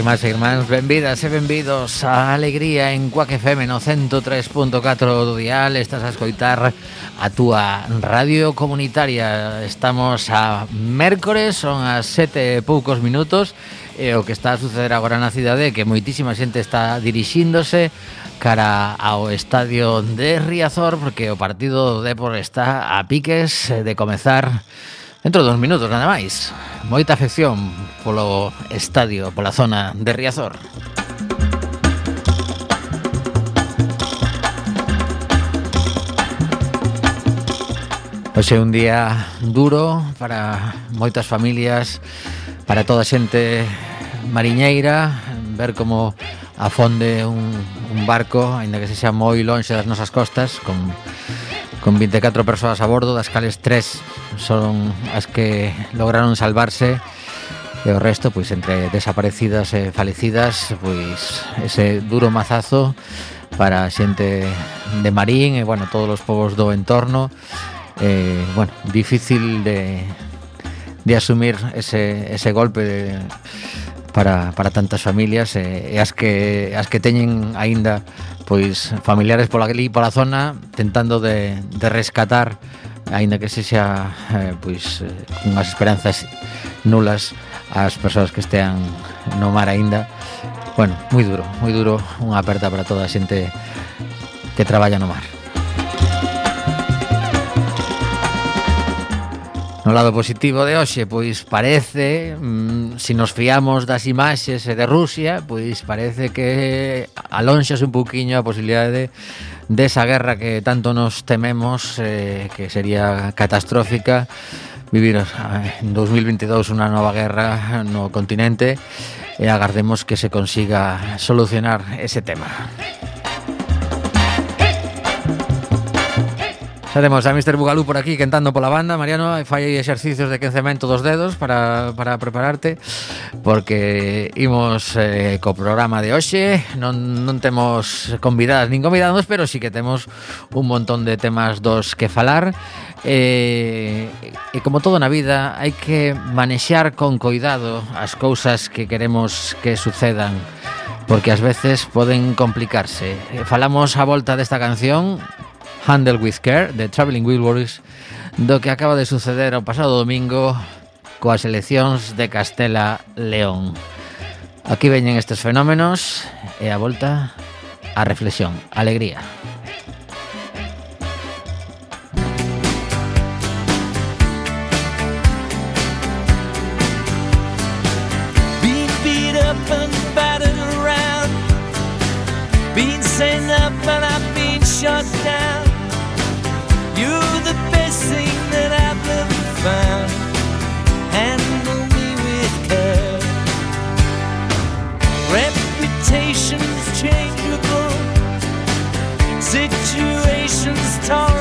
irmáns e irmáns, benvidas e eh, benvidos a Alegría en Cuac FM no? 103.4 do dial Estás a escoitar a túa radio comunitaria. Estamos a mércores, son as sete e poucos minutos E o que está a suceder agora na cidade é que moitísima xente está dirixíndose cara ao estadio de Riazor Porque o partido do Depor está a piques de comezar Dentro dos minutos nada máis. Moita afección polo estadio, pola zona de Riazor. Hoxe é un día duro para moitas familias, para toda a xente mariñeira, ver como afonde un, un barco, aínda que se xa moi lonxe das nosas costas, con con 24 persoas a bordo, das cales tres son as que lograron salvarse e o resto, pois entre desaparecidas e falecidas, pois ese duro mazazo para a xente de Marín e bueno, todos os povos do entorno. Eh, bueno, difícil de de asumir ese ese golpe de para, para tantas familias e, e as que as que teñen aínda pois familiares pola ali pola zona tentando de, de rescatar aínda que se xa eh, pois eh, unhas esperanzas nulas as persoas que estean no mar aínda. Bueno, moi duro, moi duro unha aperta para toda a xente que traballa no mar. No lado positivo de hoxe, pois parece, mm, se si nos fiamos das imaxes de Rusia, pois parece que alonxas un pouquiño a posibilidade desa de, de guerra que tanto nos tememos eh, que sería catastrófica vivir eh, en 2022 unha nova guerra no continente e agardemos que se consiga solucionar ese tema. Xa temos a Mr. Bugalú por aquí cantando pola banda, Mariano, fai exercicios de quencemento dos dedos para, para prepararte porque imos eh, co programa de hoxe, non, non temos convidadas nin convidados, pero sí que temos un montón de temas dos que falar eh, e como todo na vida hai que manexar con coidado as cousas que queremos que sucedan porque ás veces poden complicarse. Falamos a volta desta canción Handle with Care de Traveling Wilburys do que acaba de suceder o pasado domingo coas eleccións de Castela León. Aquí veñen estes fenómenos e a volta a reflexión, alegría. Being beat up and battered around Being sent up and I've been shut down Reputation's changeable, situation's tolerable.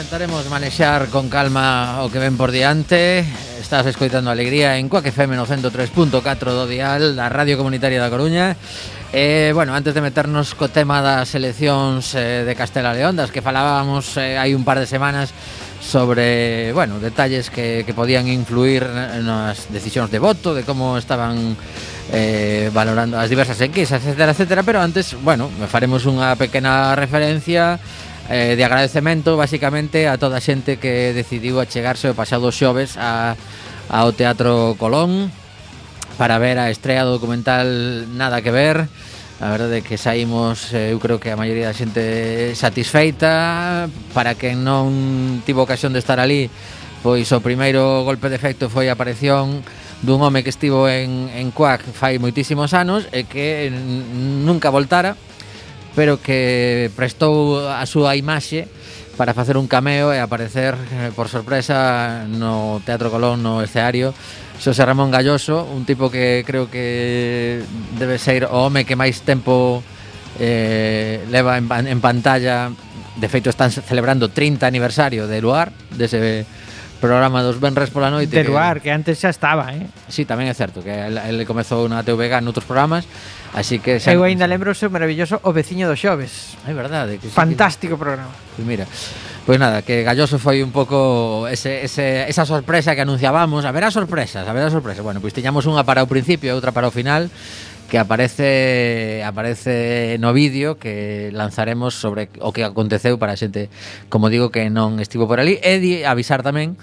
tentaremos manexar con calma o que ven por diante. Estás escoitando Alegría en Coac FM no 103.4 do Dial da Radio Comunitaria da Coruña. Eh, bueno, antes de meternos co tema das eleccións eh, de Castela León Das que falábamos eh, hai un par de semanas sobre, bueno, detalles que, que podían influir nas decisións de voto De como estaban eh, valorando as diversas enquisas, etcétera, etcétera. Pero antes, bueno, faremos unha pequena referencia eh, de agradecemento basicamente a toda a xente que decidiu achegarse o pasado xoves a, ao Teatro Colón para ver a estrea documental Nada que ver. A verdade é que saímos, eh, eu creo que a maioría da xente satisfeita. Para quen non tivo ocasión de estar ali Pois o primeiro golpe de efecto foi a aparición dun home que estivo en, en Cuac fai moitísimos anos E que nunca voltara pero que prestou a súa imaxe para facer un cameo e aparecer eh, por sorpresa no Teatro Colón no escenario. Xosé Ramón Galloso, un tipo que creo que debe ser o home que máis tempo eh, leva en, en pantalla. De feito están celebrando 30 aniversario de Luar Dese programa dos Benres pola noite De Luar, que, que antes xa estaba, eh? Sí, tamén é certo Que ele comezou na TVG en outros programas. Así que xa... Eu ainda lembro o seu maravilloso O veciño dos xoves. É verdade. Que Fantástico que... programa. Pois pues mira, pois pues nada, que Galloso foi un pouco ese, ese, esa sorpresa que anunciábamos. Haberá sorpresas, haberá sorpresas. Bueno, pois pues tiñamos unha para o principio e outra para o final que aparece aparece no vídeo que lanzaremos sobre o que aconteceu para a xente, como digo, que non estivo por ali e di, avisar tamén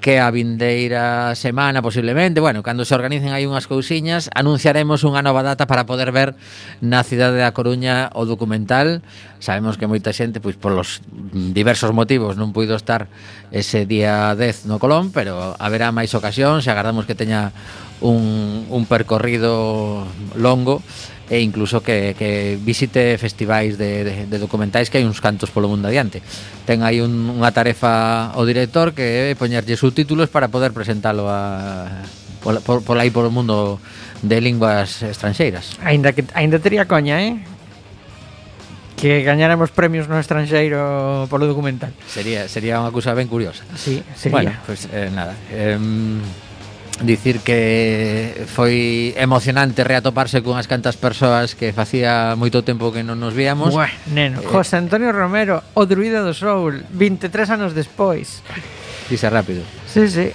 que a vindeira semana posiblemente, bueno, cando se organicen aí unhas cousiñas, anunciaremos unha nova data para poder ver na cidade da Coruña o documental. Sabemos que moita xente, pois por los diversos motivos, non puido estar ese día 10 no Colón, pero haberá máis ocasións, agardamos que teña un, un percorrido longo e incluso que, que visite festivais de, de, de documentais que hai uns cantos polo mundo adiante. Ten aí un, unha tarefa ao director que é poñerlle subtítulos para poder presentalo a, por, por, por aí por o mundo de linguas estranxeiras. Ainda que ainda tería coña, eh? que gañáramos premios no estranxeiro polo documental. Sería sería unha cousa ben curiosa. Sí, sería. Bueno, pois pues, eh, nada. Eh, dicir que foi emocionante reatoparse cunhas cantas persoas que facía moito tempo que non nos víamos. Buah, neno, eh, José Antonio Romero, o druida do Soul, 23 anos despois. Dice rápido. Sí, sí.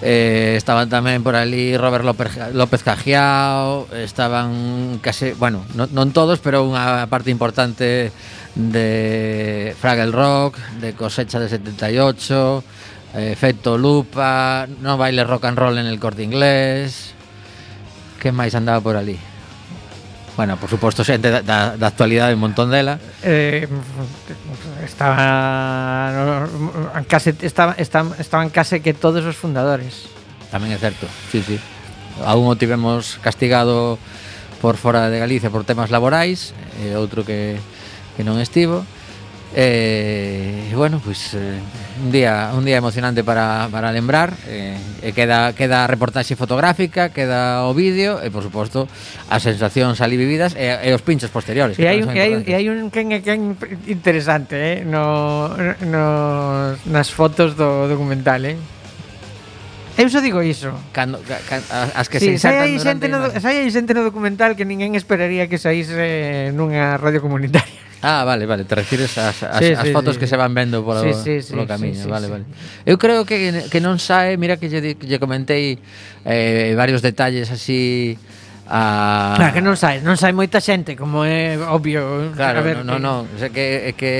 Eh, estaban tamén por ali Robert López, López Cajiao, estaban case, bueno, non, non todos, pero unha parte importante de Fraggle Rock, de Cosecha de 78, Eh, Efecto Lupa, No Baile Rock and Roll en el Corte Inglés. Que máis andaba por ali? Bueno, por suposto, xente da, da, da actualidade un montón dela. Eh, estaba no, case estaba, estaba, estaban case que todos os fundadores. Tamén é certo. Sí, sí. A un o tivemos castigado por fora de Galicia por temas laborais, e outro que que non estivo. Eh, bueno, pois pues, eh, un día un día emocionante para, para lembrar eh, e queda, queda a reportaxe fotográfica queda o vídeo e por suposto as sensacións ali vividas e, e os pinchos posteriores E hai, e hai, e hai un quen e quen interesante eh? no, no, nas fotos do documental eh? Eu só digo iso. Cando, can, as que sí, se insertan sai xente no, sai hai xente no documental que ninguén esperaría que saíse nunha radio comunitaria. Ah, vale, vale, te refires ás, ás, sí, sí, fotos sí. que se van vendo polo, sí, sí, sí, polo camiño, sí, sí, vale, sí. vale. Eu creo que, que non sae, mira que lle, lle comentei eh, varios detalles así a Claro que non sai, non sai moita xente, como é obvio. Claro, a ver, non, non, no, é que é que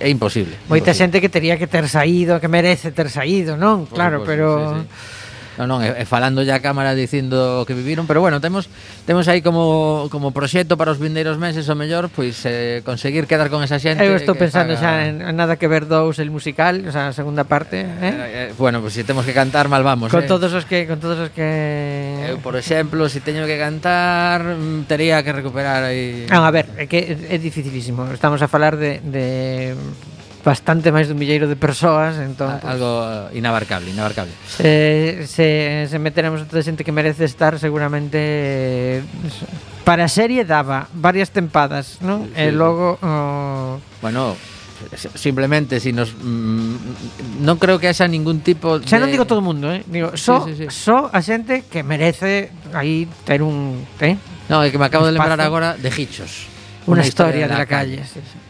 é imposible. Moita imposible. xente que tería que ter saído, que merece ter saído, non? Por claro, pero sí, sí. Non, non, e, e falando ya a cámara dicindo que viviron, pero bueno, temos temos aí como como proxecto para os vindeiros meses o mellor, pois eh, conseguir quedar con esa xente. Eu estou pensando faga... xa en, en nada que ver dous el musical, o sea, a segunda parte, eh? eh, eh, eh bueno, pois pues, se si temos que cantar mal vamos, Con eh? todos os que con todos os que Eu, por exemplo, se si teño que cantar, mm, tería que recuperar aí. Ah, a ver, é que é dificilísimo. Estamos a falar de de bastante máis dun milleiro de persoas, entón a, pues, algo eh, inabarcable, inabarcable. Eh, se se meteremos toda xente que merece estar seguramente eh, para a serie daba varias tempadas, non? Sí. E logo oh... Bueno, simplemente si nos mm, non creo que haxa ningún tipo de... Xa non digo todo o mundo, eh? Digo, só sí, sí, sí. só a xente que merece aí ter un, eh? No, é que me acabo de lembrar agora de Hichos. Una, una historia, historia de, de la, la calle. calle. Sí, sí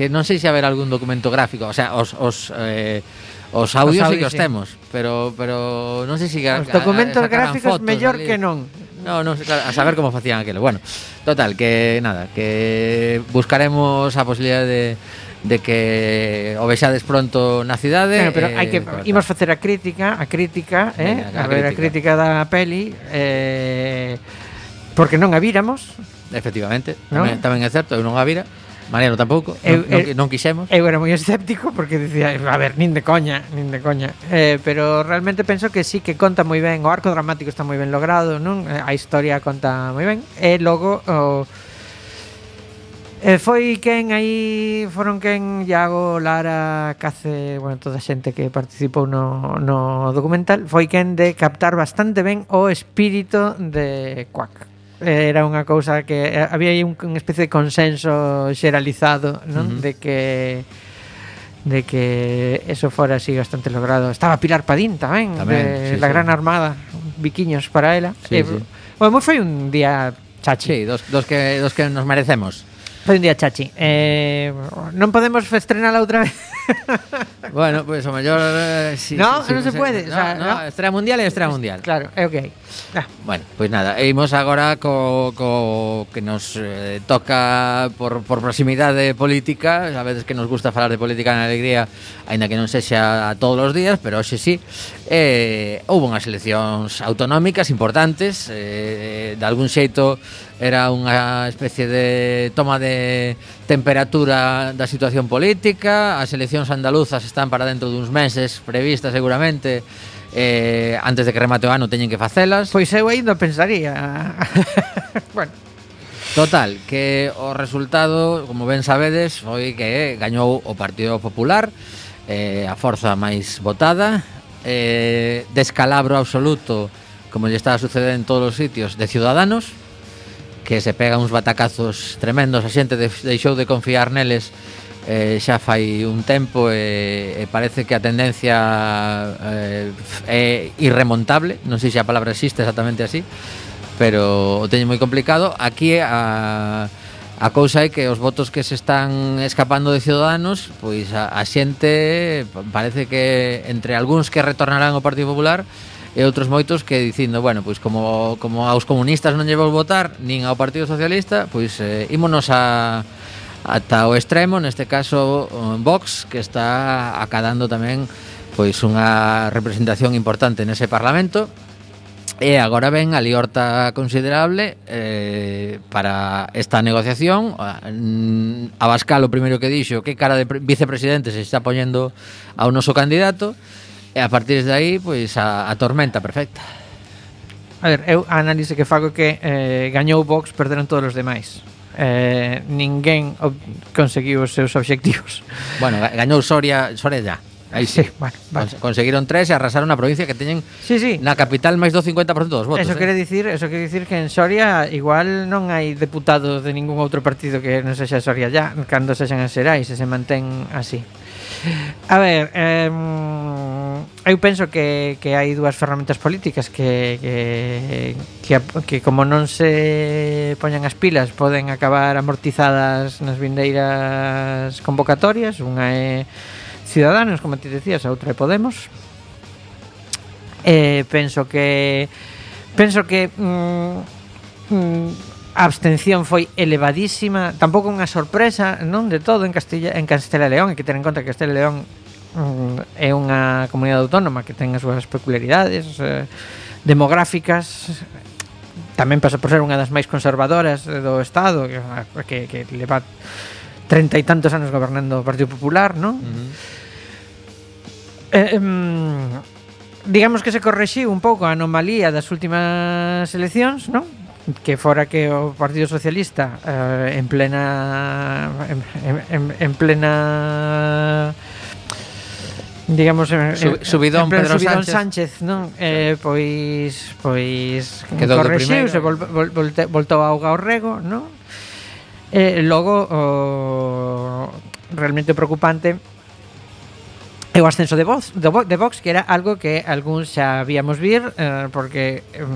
que non sei se haber algún documento gráfico, o sea, os, os eh, Os audios, os sí que os temos, pero pero non sei se Os documentos gráficos fotos, mellor que non. No, non sei, claro, a saber como facían aquilo. Bueno, total, que nada, que buscaremos a posibilidad de de que o vexades pronto na cidade. Bueno, pero eh, hai que claro, imos facer a crítica, a crítica, eh, a, a ver a crítica da peli eh porque non a víramos. Efectivamente, ¿no? tamén, tamén é certo, eu non a vira. Mariano tampouco, eu, non, eu, non quixemos. Eu era moi escéptico porque dicía, a ver, nin de coña, nin de coña. Eh, pero realmente penso que sí que conta moi ben, o arco dramático está moi ben logrado, non? Eh, a historia conta moi ben e logo o Eh, foi quen aí foron quen Iago Lara Cace, bueno, toda a xente que participou no, no documental, foi quen de captar bastante ben o espírito de Quack era unha cousa que eh, había aí un, unha especie de consenso xeralizado, non? Uh -huh. De que de que eso fora así bastante logrado. Estaba Pilar Padín tamén, tamén de sí, la sí. Gran Armada, biquiños para ela. Sí, eh, sí. Bueno, foi un día chachi. Sí, dos, dos, que, dos que nos merecemos. Foi un día chachi. Eh, non podemos estrenala outra vez. bueno, pois pues, o mellor eh, si, No, si, non se, se pode, no, o sea, no, no. estrela mundial e estrela mundial. Claro, é ok. Ah. Bueno, pois pues nada, e imos agora co, co que nos eh, toca por, por proximidade política. A veces que nos gusta falar de política na alegría Ainda que non sexa todos os días, pero hoxe sí. Eh, Houve unhas eleccións autonómicas importantes eh, De algún xeito era unha especie de toma de temperatura da situación política. As eleccións andaluzas están para dentro duns meses previstas seguramente eh, antes de que remate o ano teñen que facelas. Pois eu ainda pensaría. bueno. Total, que o resultado, como ben sabedes, foi que gañou o Partido Popular, eh, a forza máis votada, eh, descalabro absoluto, como lle está a suceder en todos os sitios, de Ciudadanos, que se pega uns batacazos tremendos, a xente deixou de confiar neles eh, xa fai un tempo e, eh, e parece que a tendencia eh, é irremontable, non sei se a palabra existe exactamente así, pero o teño moi complicado. Aquí a, a cousa é que os votos que se están escapando de Ciudadanos, pois a, a xente parece que entre algúns que retornarán ao Partido Popular e outros moitos que dicindo, bueno, pois como, como aos comunistas non llevo votar, nin ao Partido Socialista, pois eh, ímonos a ata o extremo, neste caso Vox, que está acadando tamén pois unha representación importante nese Parlamento, E agora ven a liorta considerable eh, para esta negociación. a Abascal o primeiro que dixo que cara de vicepresidente se está poñendo ao noso candidato e a partir de aí pois a, a tormenta perfecta. A ver, eu a análise que fago é que eh, gañou Vox, perderon todos os demais eh, ninguén conseguiu os seus obxectivos. Bueno, gañou Soria, Soria ya. Aí sí. sí bueno, vale. Conseguiron tres e arrasaron a provincia que teñen sí, sí. na capital máis do 50% dos votos. Eso eh? quere dicir, eso quere dicir que en Soria igual non hai deputados de ningún outro partido que non sexa Soria ya, cando sexan as Xerais e se mantén así. A ver, eh, eu penso que, que hai dúas ferramentas políticas que, que, que, que como non se poñan as pilas poden acabar amortizadas nas vindeiras convocatorias. Unha é Ciudadanos, como te decías, a outra é Podemos. Eh, penso que penso que mm, mm, A abstención foi elevadísima, tampouco unha sorpresa, non de todo en Castilla en Castela e León, hai que ter en conta que Castela e León mm, é unha comunidade autónoma que ten as súas peculiaridades eh, demográficas, tamén pasa por ser unha das máis conservadoras do Estado, que, que, que leva treinta e tantos anos gobernando o Partido Popular, non? Uh -huh. eh, mm, digamos que se correxiu un pouco a anomalía das últimas eleccións, non? que fora que o Partido Socialista eh, en plena en, en, en plena digamos en, subidón en pleno Pedro subidón Sánchez, Sánchez non? Eh, pois pois Quedou correxiu, se vol, vol, volte, voltou a auga ao rego, non? Eh, logo o, realmente preocupante E o ascenso de Vox, de, de Vox que era algo que algúns xa víamos vir eh, porque eh,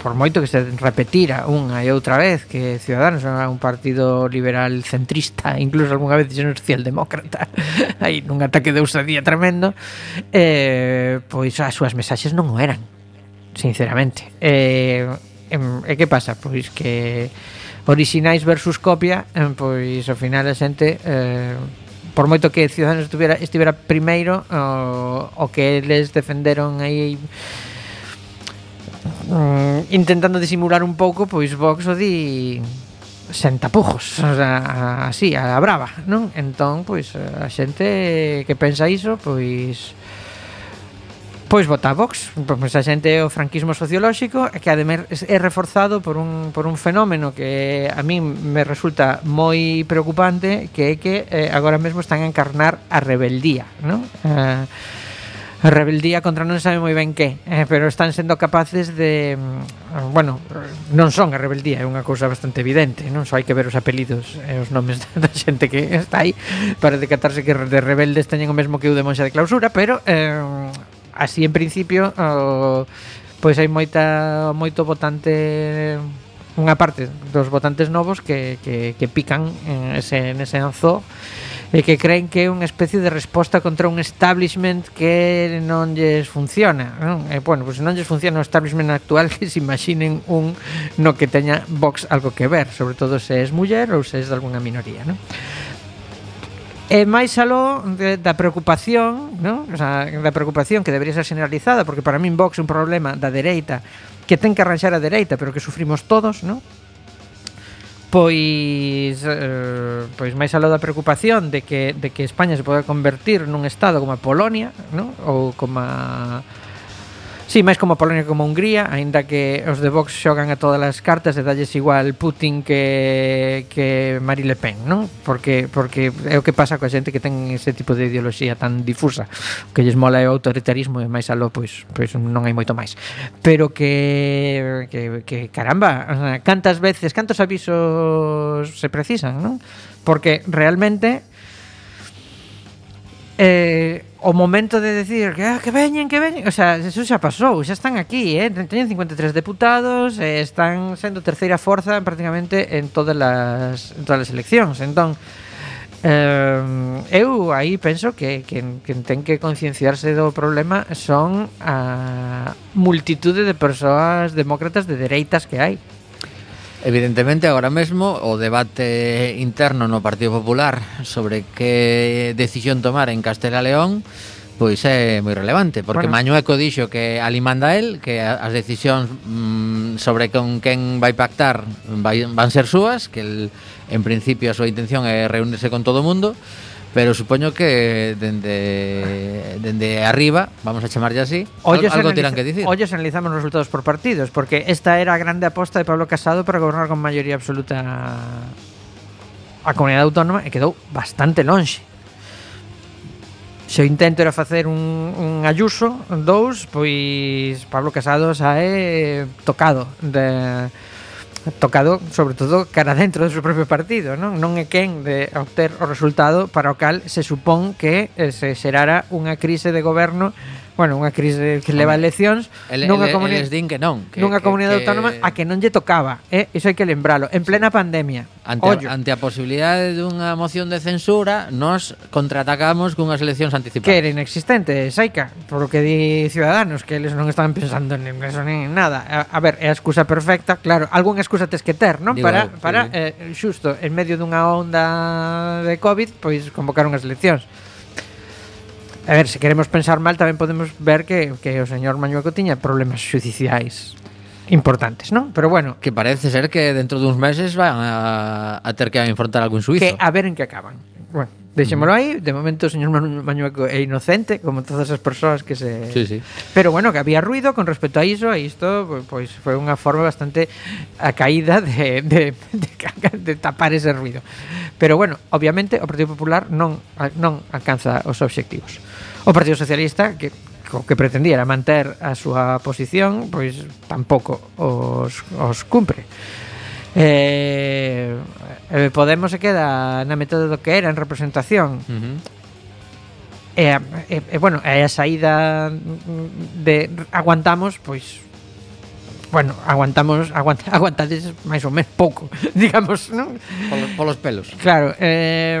por moito que se repetira unha e outra vez que Ciudadanos era un partido liberal centrista, incluso algunha vez dixeron socialdemócrata aí nun ataque de ousadía tremendo eh, pois as súas mensaxes non o eran sinceramente eh, e que pasa? Pois que orixinais versus copia, pois ao final a xente eh, por moito que Ciudadanos estuviera, estivera primeiro o, o que eles defenderon aí um, intentando disimular un pouco pois Vox o di sen tapujos, o sea, así, a brava, non? Entón, pois, a xente que pensa iso, pois Pois vota a Vox, pois a xente é o franquismo sociolóxico que ademais é reforzado por un, por un fenómeno que a min me resulta moi preocupante que é que eh, agora mesmo están a encarnar a rebeldía, non? Eh, a rebeldía contra non sabe moi ben que, eh, pero están sendo capaces de mm, bueno, non son a rebeldía, é unha cousa bastante evidente, non só hai que ver os apelidos e os nomes da xente que está aí para decatarse que de rebeldes teñen o mesmo que o de monxa de clausura, pero eh, así en principio o, pois hai moita moito votante unha parte dos votantes novos que, que, que pican en ese, en ese e que creen que é unha especie de resposta contra un establishment que non lles funciona. Non? E, bueno, se non lles funciona o establishment actual que se imaginen un no que teña Vox algo que ver, sobre todo se es muller ou se es de alguna minoría. Non? E máis aló de, da preocupación, ¿no? o sea, da preocupación que debería ser generalizada, porque para min Vox é un problema da dereita, que ten que arranxar a dereita, pero que sufrimos todos, ¿no? pois eh, pois máis aló da preocupación de que de que España se pode convertir nun estado como a Polonia, ¿no? ou como a Sí, máis como Polonia como Hungría, aínda que os de Vox xogan a todas as cartas e dalles igual Putin que que Marie Le Pen, non? Porque porque é o que pasa coa xente que ten ese tipo de ideoloxía tan difusa, o que lles mola é o autoritarismo e máis aló pois pois non hai moito máis. Pero que que que caramba, cantas veces, cantos avisos se precisan, non? Porque realmente eh, o momento de decir que, ah, que veñen, que veñen, o sea, eso xa pasou, xa están aquí, eh? teñen 53 deputados, eh, están sendo terceira forza prácticamente en todas as en todas as eleccións. Entón, eh, eu aí penso que quen, quen ten que concienciarse do problema son a multitude de persoas demócratas de dereitas que hai. Evidentemente, agora mesmo o debate interno no Partido Popular sobre que decisión tomar en Castela León pois é moi relevante, porque bueno. Mañueco dixo que ali manda el, que as decisións mm, sobre con quen vai pactar vai, van ser súas, que el, en principio a súa intención é reunirse con todo o mundo, pero supoño que dende dende arriba, vamos a chamarlle así, olles algo tirán que dicir. Olles analizamos os resultados por partidos, porque esta era a grande aposta de Pablo Casado para gobernar con maioría absoluta a comunidade autónoma e quedou bastante lonxe. Se o intento era facer un, un ayuso, dous, pois Pablo Casado sae tocado de tocado sobre todo cara dentro do seu propio partido, non? Non é quen de obter o resultado para o cal se supón que eh, se xerara unha crise de goberno bueno, unha crise que leva eleccións el, nunha el, comunidade el din que non, que, nunha comunidade que, autónoma a que non lle tocaba, eh? Iso hai que lembralo, en plena pandemia. Ante Ollo. a, ante a posibilidade dunha moción de censura, nós contraatacamos cunhas eleccións anticipadas. Que era inexistente, Saica, por que di Ciudadanos, que eles non estaban pensando en eso nin en nada. A, a ver, é a excusa perfecta, claro, algunha excusa tes que ter, non? Digo, para, para sí. eh, xusto, en medio dunha onda de COVID, pois convocaron as eleccións. A ver, se queremos pensar mal tamén podemos ver que, que o señor Mañueco tiña problemas judiciais importantes, non? Pero bueno, Que parece ser que dentro duns meses van a, a ter que enfrontar algún suizo. que a ver en que acaban. Bueno, deixémolo aí, de momento o señor Manu- Mañueco é inocente, como todas as persoas que se Sí, sí. Pero bueno, que había ruido con respecto a iso e isto po- pois foi unha forma bastante a caída de, de, de, ca- de tapar ese ruido. Pero bueno, obviamente o Partido Popular non a- non alcanza os obxectivos. O Partido Socialista, que o que pretendía era manter a súa posición, pois tampouco os, os cumpre. Eh, eh Podemos se queda na metade do que era en representación. Uh -huh. E, e, e bueno, e a saída de aguantamos, pois bueno, aguantamos, aguant, aguantades máis ou menos pouco, digamos, non? Polos, polos pelos. Claro, eh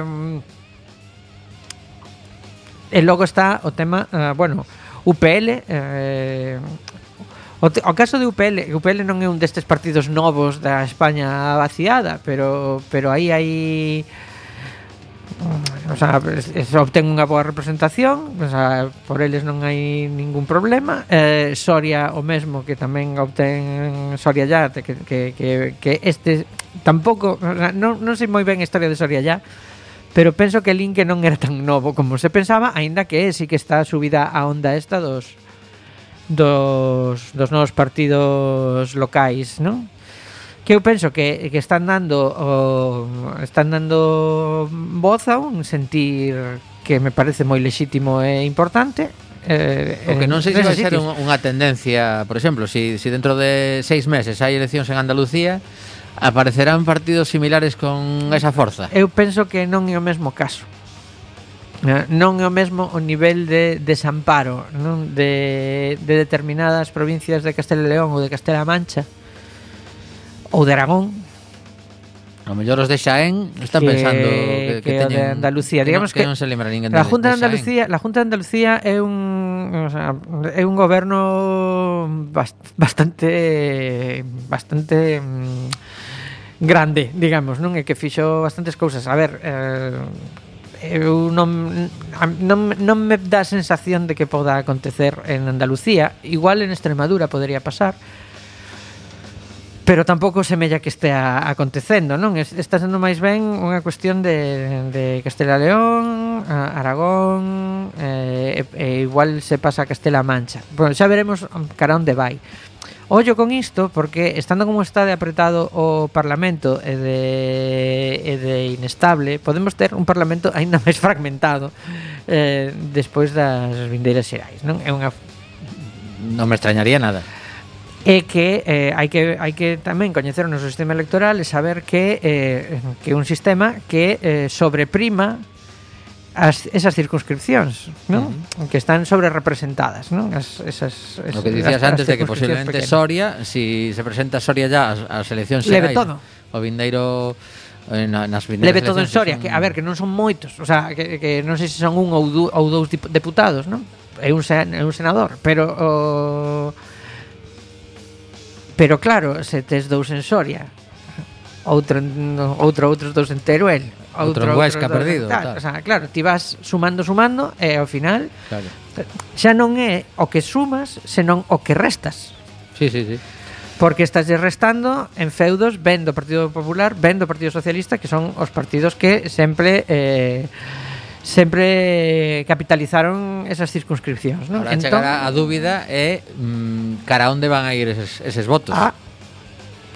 E logo está o tema, uh, bueno, UPL, eh, O, te, o caso de UPL, UPL non é un destes partidos novos da España vaciada, pero pero aí hai o sea, es obtén unha boa representación, o sea, por eles non hai ningún problema. Eh, Soria o mesmo que tamén obtén Soria ya que que que, que este tampouco, o sea, non non sei moi ben a historia de Soria ya Pero penso que Link non era tan novo como se pensaba, aínda que sí que está subida a onda esta dos dos, dos novos partidos locais, non? Que eu penso que, que están dando o, están dando voz a un sentir que me parece moi lexítimo e importante, Eh, o que non sei se vai ser un, unha tendencia, por exemplo, se si, si dentro de seis meses hai eleccións en Andalucía, aparecerán partidos similares con esa forza? Eu penso que non é o mesmo caso. Eh, non é o mesmo o nivel de desamparo non? De, de determinadas provincias de Castela e León ou de Castela Mancha ou de Aragón, A mellor os de Xaén están que, pensando que, que, que teñen, de Andalucía, digamos que, que, que non se lembra ninguén La Junta de, de Andalucía, Xaén. la Junta de Andalucía é un o sea, é un goberno bastante bastante mm, grande, digamos, non? E que fixo bastantes cousas. A ver, eh, eu non, non, non me dá a sensación de que poda acontecer en Andalucía. Igual en Extremadura podería pasar, pero tampouco semella que estea acontecendo, non? Está sendo máis ben unha cuestión de, de Castela León, Aragón, eh, e, e igual se pasa a Castela Mancha. Bueno, xa veremos cara onde vai. Ollo con isto porque estando como está de apretado o Parlamento e de, e de inestable podemos ter un Parlamento aínda máis fragmentado eh, despois das vindeiras xerais non? É unha... non me extrañaría nada é que eh, hai que hai que tamén coñecer o noso sistema electoral e saber que eh, que é un sistema que eh, sobreprima as, esas circunscripcións, non? Uh -huh. Que están sobre representadas, non? As, esas, esas, o que dicías as, antes as de que posiblemente pequenas. Soria, si se presenta Soria ya a, a selección Leve todo. O Vindeiro eh, na, nas vindeiras Leve todo en Soria, que, son... que a ver, que non son moitos, o sea, que, que non sei se son un ou, du, ou dous deputados, non? É un, sen, é un senador, pero o... Pero claro, se tes dous en Soria, outro, outro, outros dous en Teruel, outro, outro Huesca outro, perdido. Tal, tal. O sea, claro, ti vas sumando, sumando e ao final claro. xa non é o que sumas, senón o que restas. Sí, sí, sí. Porque estás restando en feudos ben do Partido Popular, ben do Partido Socialista, que son os partidos que sempre eh, sempre capitalizaron esas circunscripcións, non? Ahora entón, chegará a dúbida é mm, cara onde van a ir eses, eses votos. Ah,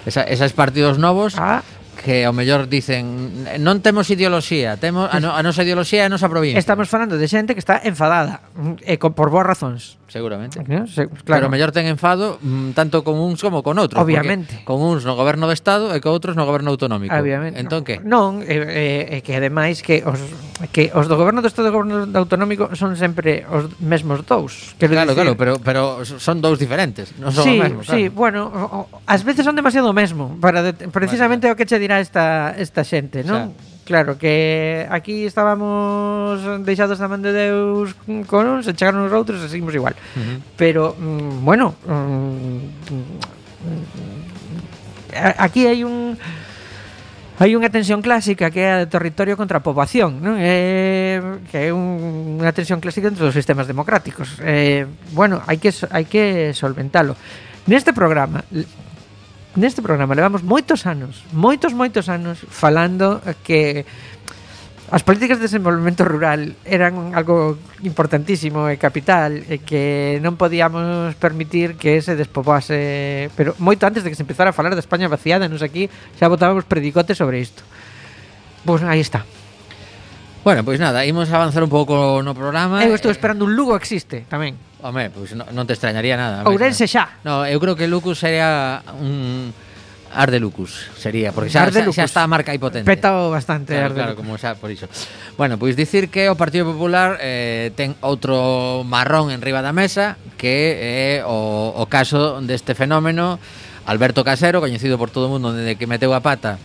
Esa, esas partidos novos ah, que ao mellor dicen non temos ideoloxía, temos a, no, a nosa ideoloxía é a nosa provincia. Estamos falando de xente que está enfadada mm, e con, por boas razóns seguramente. No, se, claro. Pero mellor ten enfado mm, tanto con uns como con outros. Obviamente. Con uns no goberno do Estado e con outros no goberno autonómico. Obviamente. Entón que? Non, eh, eh, que ademais que os que os do goberno do Estado e do goberno do autonómico son sempre os mesmos dous. Quero claro, dicir. claro, pero pero son dous diferentes, non son sí, o mesmo. Claro. Bueno, o, o, as veces son demasiado o mesmo para de, precisamente o que che dirá esta esta xente, non? O sea, Claro, que aquí estábamos deixados da man de Deus con uns, e chegaron os outros e seguimos igual. Uh -huh. Pero, mm, bueno, mm, mm, aquí hai un... Hai unha tensión clásica que é a de territorio contra a poboación, non? É, que é un, unha tensión clásica entre os sistemas democráticos. É, bueno, hai que hai que solventalo. Neste programa neste programa levamos moitos anos, moitos, moitos anos falando que as políticas de desenvolvemento rural eran algo importantísimo e capital e que non podíamos permitir que se despoboase pero moito antes de que se empezara a falar da España vaciada nos aquí xa botábamos predicotes sobre isto. Pois aí está. Bueno, pois nada, imos avanzar un pouco no programa. Eu estou eh, esperando un Lugo existe tamén. Home, pois pues non te extrañaría nada. Ourense xa. No, eu creo que Lucas sería un Ar de Lucas sería, porque xa, xa, xa está a marca aí potente. Petao bastante claro, Ar de Claro, como xa por iso. Bueno, pois dicir que o Partido Popular eh, ten outro marrón en riba da mesa que é o, o caso deste fenómeno Alberto Casero, coñecido por todo o mundo desde que meteu a pata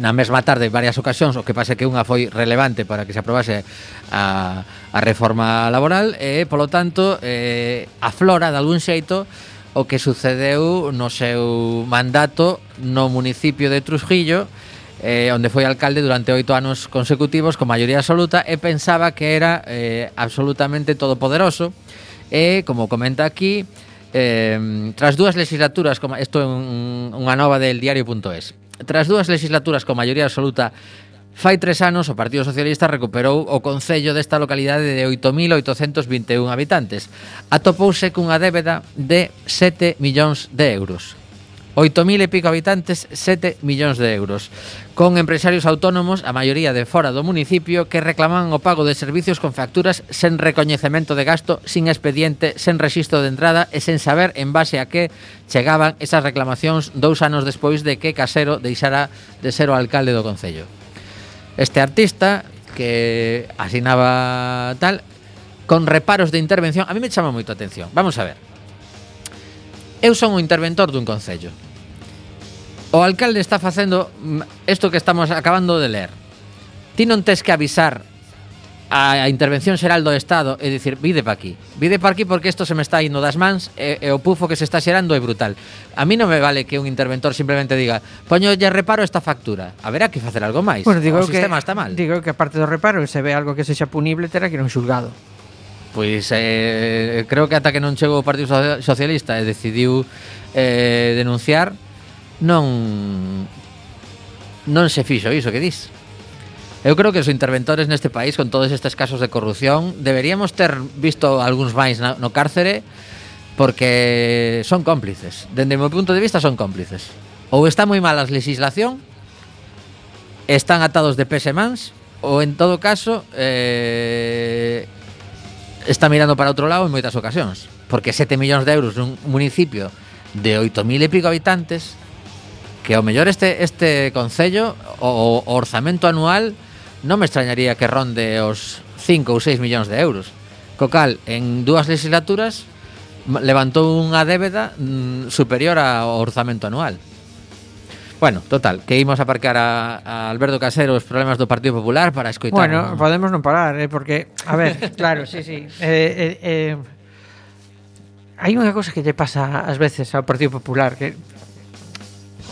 na mesma tarde varias ocasións, o que pasa que unha foi relevante para que se aprobase a, a reforma laboral e, polo tanto, eh, aflora de algún xeito o que sucedeu no seu mandato no municipio de Trujillo eh, onde foi alcalde durante oito anos consecutivos con maioría absoluta e pensaba que era eh, absolutamente todopoderoso. E, como comenta aquí, eh, tras dúas legislaturas, como isto é un, unha nova del diario.es, Tras dúas legislaturas con maioría absoluta Fai tres anos, o Partido Socialista recuperou o Concello desta localidade de 8.821 habitantes. Atopouse cunha débeda de 7 millóns de euros. 8.000 e pico habitantes, 7 millóns de euros. Con empresarios autónomos, a maioría de fora do municipio, que reclaman o pago de servicios con facturas sen recoñecemento de gasto, sin expediente, sen registro de entrada e sen saber en base a que chegaban esas reclamacións dous anos despois de que Casero deixara de ser o alcalde do Concello. Este artista, que asinaba tal, con reparos de intervención, a mí me chama moito a atención. Vamos a ver. Eu son o interventor dun concello. O alcalde está facendo mm, isto que estamos acabando de ler. Ti non tes que avisar a intervención xeral do Estado e dicir, vide pa aquí, vide pa aquí porque isto se me está indo das mans e, e o pufo que se está xerando é brutal. A mí non me vale que un interventor simplemente diga, poñolle reparo esta factura, haberá que facer algo máis, bueno, digo o sistema está mal. Digo que aparte do reparo, se ve algo que sexa punible, terá que ir un xulgado. Pois eh, creo que ata que non chegou o Partido Socialista e decidiu eh, denunciar non non se fixo iso que dis. Eu creo que os interventores neste país con todos estes casos de corrupción deberíamos ter visto algúns máis na, no cárcere porque son cómplices. Dende o meu punto de vista son cómplices. Ou está moi mal a legislación, están atados de pés e mans, ou en todo caso eh, está mirando para outro lado en moitas ocasións, porque 7 millóns de euros nun municipio de 8.000 e pico habitantes que ao mellor este este concello o, o orzamento anual non me extrañaría que ronde os 5 ou 6 millóns de euros. Co cal, en dúas legislaturas levantou unha débeda mm, superior ao orzamento anual. Bueno, total, que imos aparcar a, a Alberto Casero os problemas do Partido Popular para escoitar. Bueno, podemos non parar, eh, porque a ver, claro, sí, sí. Eh, eh, eh, hai unha cousa que lle pasa ás veces ao Partido Popular que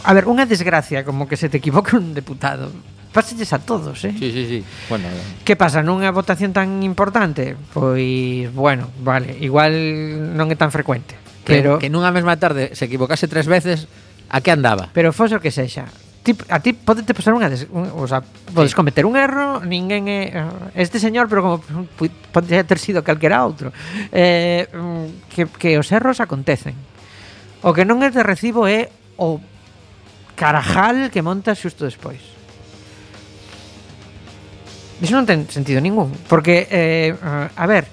A ver, unha desgracia como que se te equivoca un deputado Páselles a todos, eh? Sí, sí, sí. Bueno. Eh. Que pasa nunha votación tan importante? Pois, bueno, vale, igual non é tan frecuente. Que, pero que nunha mesma tarde se equivocase tres veces, A que andaba? Pero fose o que sexa. Ti, a ti podete pasar unha des, un, o sea, podes sí. cometer un erro, ninguén é eh, este señor, pero como podría ter sido calquera outro. Eh, mm, que, que os erros acontecen. O que non é de recibo é o carajal que montas xusto despois. Iso non ten sentido ningún, porque eh, a ver,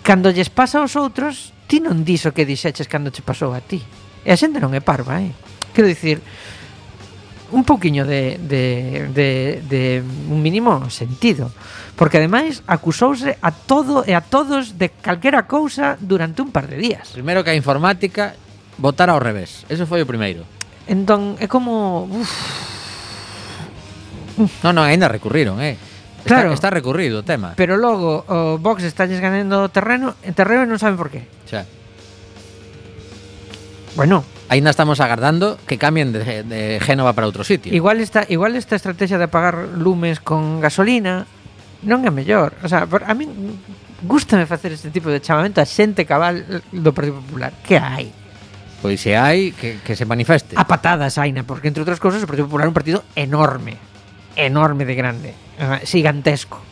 cando lles pasa aos outros, ti non dis o que dixeches cando che pasou a ti. E a xente non é parva, eh? Quero dicir, un pouquiño de, de, de, de un mínimo sentido. Porque ademais acusouse a todo e a todos de calquera cousa durante un par de días. Primeiro que a informática votara ao revés. Eso foi o primeiro. Entón é como uf. non, non, ainda recurriron eh. Claro, está, está recurrido o tema. Pero logo o Vox está ganando terreno Terreno e non saben por qué. Xa. Bueno, Ainda estamos agardando que cambien de, de Génova para outro sitio. Igual esta, igual esta estrategia de apagar lumes con gasolina non é mellor. O sea, a mí gustame facer este tipo de chamamento a xente cabal do Partido Popular. Que hai? Pois se hai, que, que se manifeste. A patadas, Aina, porque entre outras cousas o Partido Popular é un partido enorme. Enorme de grande. Gigantesco.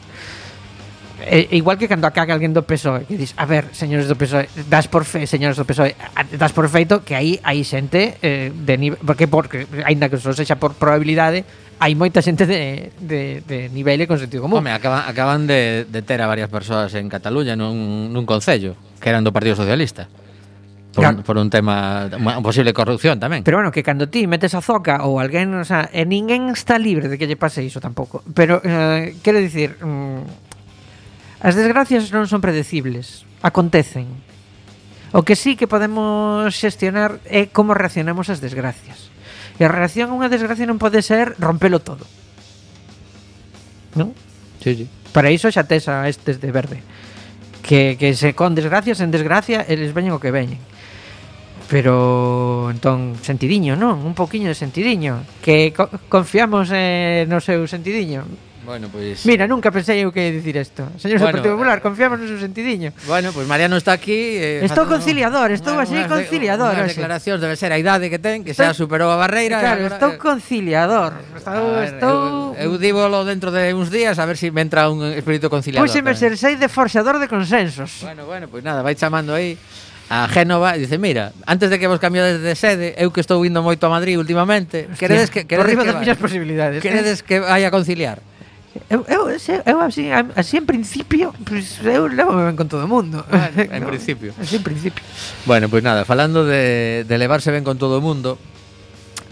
Eh, e, igual que cando acaga alguén do PSOE que dis, a ver, señores do PSOE, das por fe, señores do PSOE, das por feito que aí hai xente eh, de nivel, porque porque aínda que só sexa por probabilidade, hai moita xente de, de, de nivel e con sentido común. Home, acaban, acaban de, de ter a varias persoas en Cataluña nun, nun concello que eran do Partido Socialista por, claro. un, por un tema unha posible corrupción tamén. Pero bueno, que cando ti metes a zoca ou alguén, o sea, e ninguén está libre de que lle pase iso tampouco. Pero eh, quero dicir, mm, As desgracias non son predecibles, acontecen. O que sí que podemos xestionar é como reaccionamos ás desgracias. E a reacción a unha desgracia non pode ser rompelo todo. Non? Sí, sí. Para iso xa tes a estes de verde. Que, que se con desgracias en desgracia eles veñen o que veñen. Pero entón sentidiño, non? Un poquiño de sentidiño. Que co confiamos eh, no seu sentidiño. Bueno, pois... Pues... Mira, nunca pensei eu que dicir isto. Señores bueno, do Partido Popular, eh, confiamos no seu sentidiño. Bueno, pois pues Mariano está aquí... Eh, estou conciliador, estou así conciliador. Unhas declaracións, debe ser a idade que ten, que xa superou a barreira. Claro, eh, agora, estou eh. conciliador. Estou, ver, estou... Eu, eu dívolo dentro de uns días a ver se si me entra un espírito conciliador. Púxeme ser seis de forxador de consensos. Bueno, bueno, pois pues nada, vai chamando aí a Génova e dice, mira, antes de que vos cambiades de sede, eu que estou indo moito a Madrid últimamente, Hostia, queredes que queredes que, vai, posibilidades, queredes eh? que vai a conciliar. Eu, eu, eu así, así en principio pues, Eu levo ben con todo o mundo. Bueno, En no, principio. Así en principio. Bueno, pois pues nada, falando de, de levarse ben con todo o mundo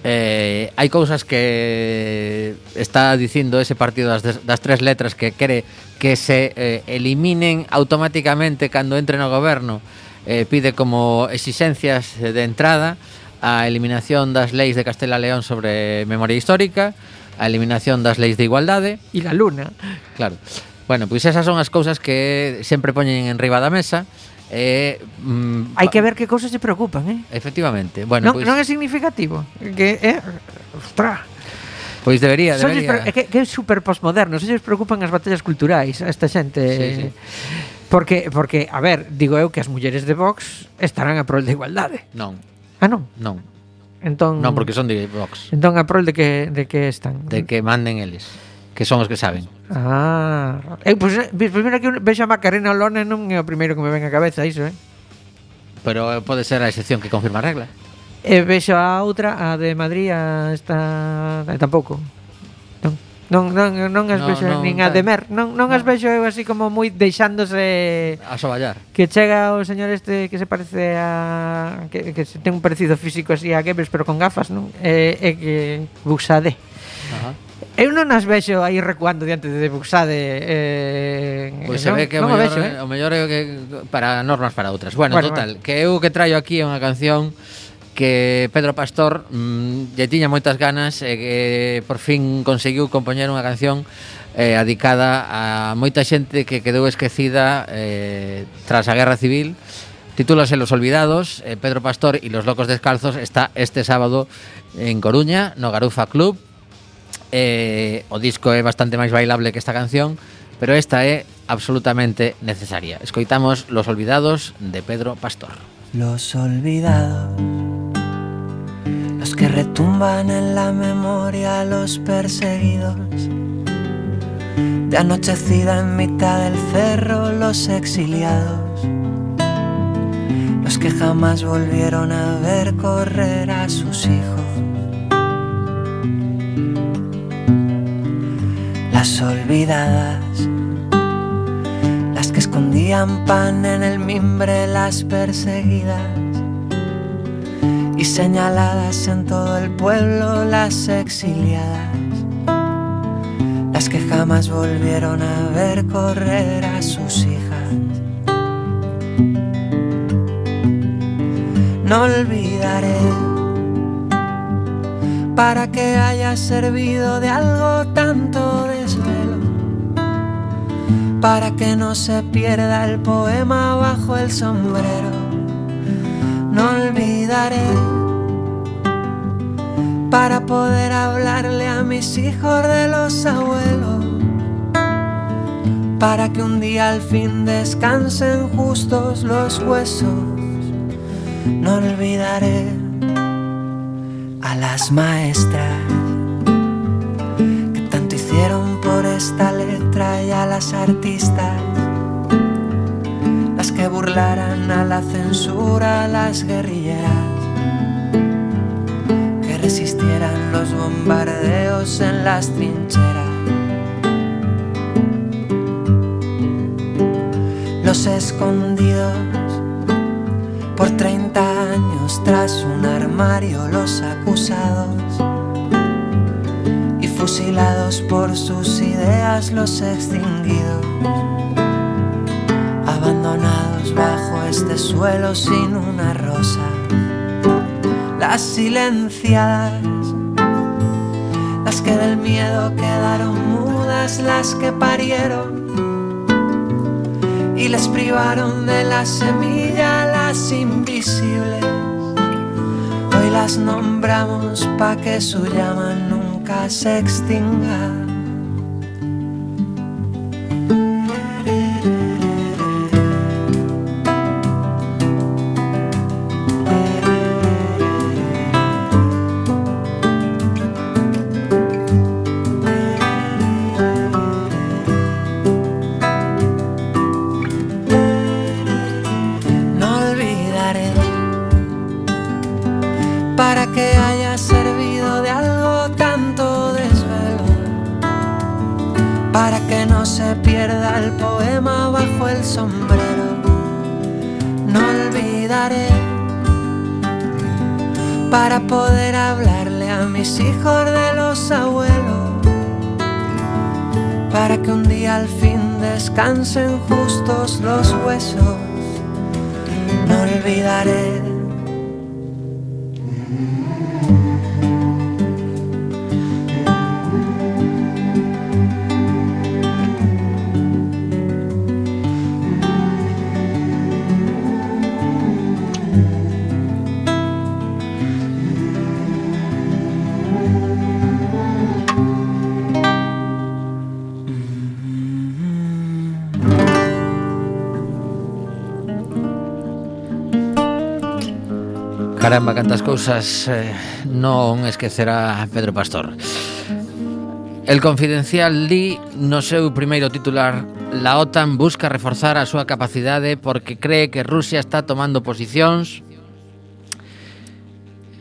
eh, Hai cousas que está dicindo ese partido das, das tres letras que quere que se eh, eliminen automáticamente cando entre no goberno eh, pide como exixencias de entrada a eliminación das leis de Castela León sobre memoria histórica a eliminación das leis de igualdade e da luna. Claro. Bueno, pois esas son as cousas que sempre poñen en riba da mesa Eh, mm, Hai que ver que cousas se preocupan, eh? Efectivamente. Bueno, non, pois... non é significativo, que é eh, ostra. Pois debería, debería. Sois, que, que é super posmoderno, se preocupan as batallas culturais a esta xente. Sí, sí. Porque porque a ver, digo eu que as mulleres de Vox estarán a prol da igualdade. Non. Ah, non. Non. Entón Non, porque son de Vox. Entón a prol de que de que están. De que manden eles, que son os que saben. Ah, eu pois pues, eh, primeiro que vexo a Macarena Olona non é o primeiro que me ven a cabeza iso, eh. Pero eh, pode ser a excepción que confirma a regla. E vexo a outra, a de Madrid, a esta... E tampouco. Non, non, non as no, vexo non, nin a de mer Non, non no. as vexo eu así como moi deixándose A soballar Que chega o señor este que se parece a Que, que se ten un parecido físico así a Goebbels Pero con gafas, non? E, e que Buxade Ajá. Eu non as vexo aí recuando diante de Buxade eh, eh Pois pues se non, ve que o mellor, vexo, eh? o mellor é que para normas para outras Bueno, bueno total, bueno. que eu que traio aquí é unha canción que Pedro Pastor mm, lle tiña moitas ganas e que por fin conseguiu compoñer unha canción eh, adicada a moita xente que quedou esquecida eh, tras a Guerra Civil Titúlase Los Olvidados, eh, Pedro Pastor y Los Locos Descalzos está este sábado en Coruña, no Garufa Club. Eh, o disco é bastante máis bailable que esta canción, pero esta é absolutamente necesaria. Escoitamos Los Olvidados de Pedro Pastor. Los Olvidados que retumban en la memoria, los perseguidos. De anochecida en mitad del cerro, los exiliados, los que jamás volvieron a ver correr a sus hijos. Las olvidadas las que escondían pan en el mimbre, las perseguidas y señaladas en todo el pueblo, las exiliadas, las que jamás volvieron a ver correr a sus hijas. No olvidaré para que haya servido de algo tanto desvelo para que no se pierda el poema bajo el sombrero. No olvidaré. Para poder hablarle a mis hijos de los abuelos, para que un día al fin descansen justos los huesos. No olvidaré a las maestras que tanto hicieron por esta letra y a las artistas, que burlaran a la censura, las guerrilleras, que resistieran los bombardeos en las trincheras. Los escondidos por 30 años tras un armario, los acusados y fusilados por sus ideas los extinguidos, bajo este suelo sin una rosa, las silenciadas, las que del miedo quedaron mudas, las que parieron y les privaron de la semilla, las invisibles las nombramos pa' que su llama nunca se extinga. Justos los huesos. No olvidaré Caramba, cantas cousas eh, non esquecerá Pedro Pastor. El Confidencial di no seu primeiro titular La OTAN busca reforzar a súa capacidade porque cree que Rusia está tomando posicións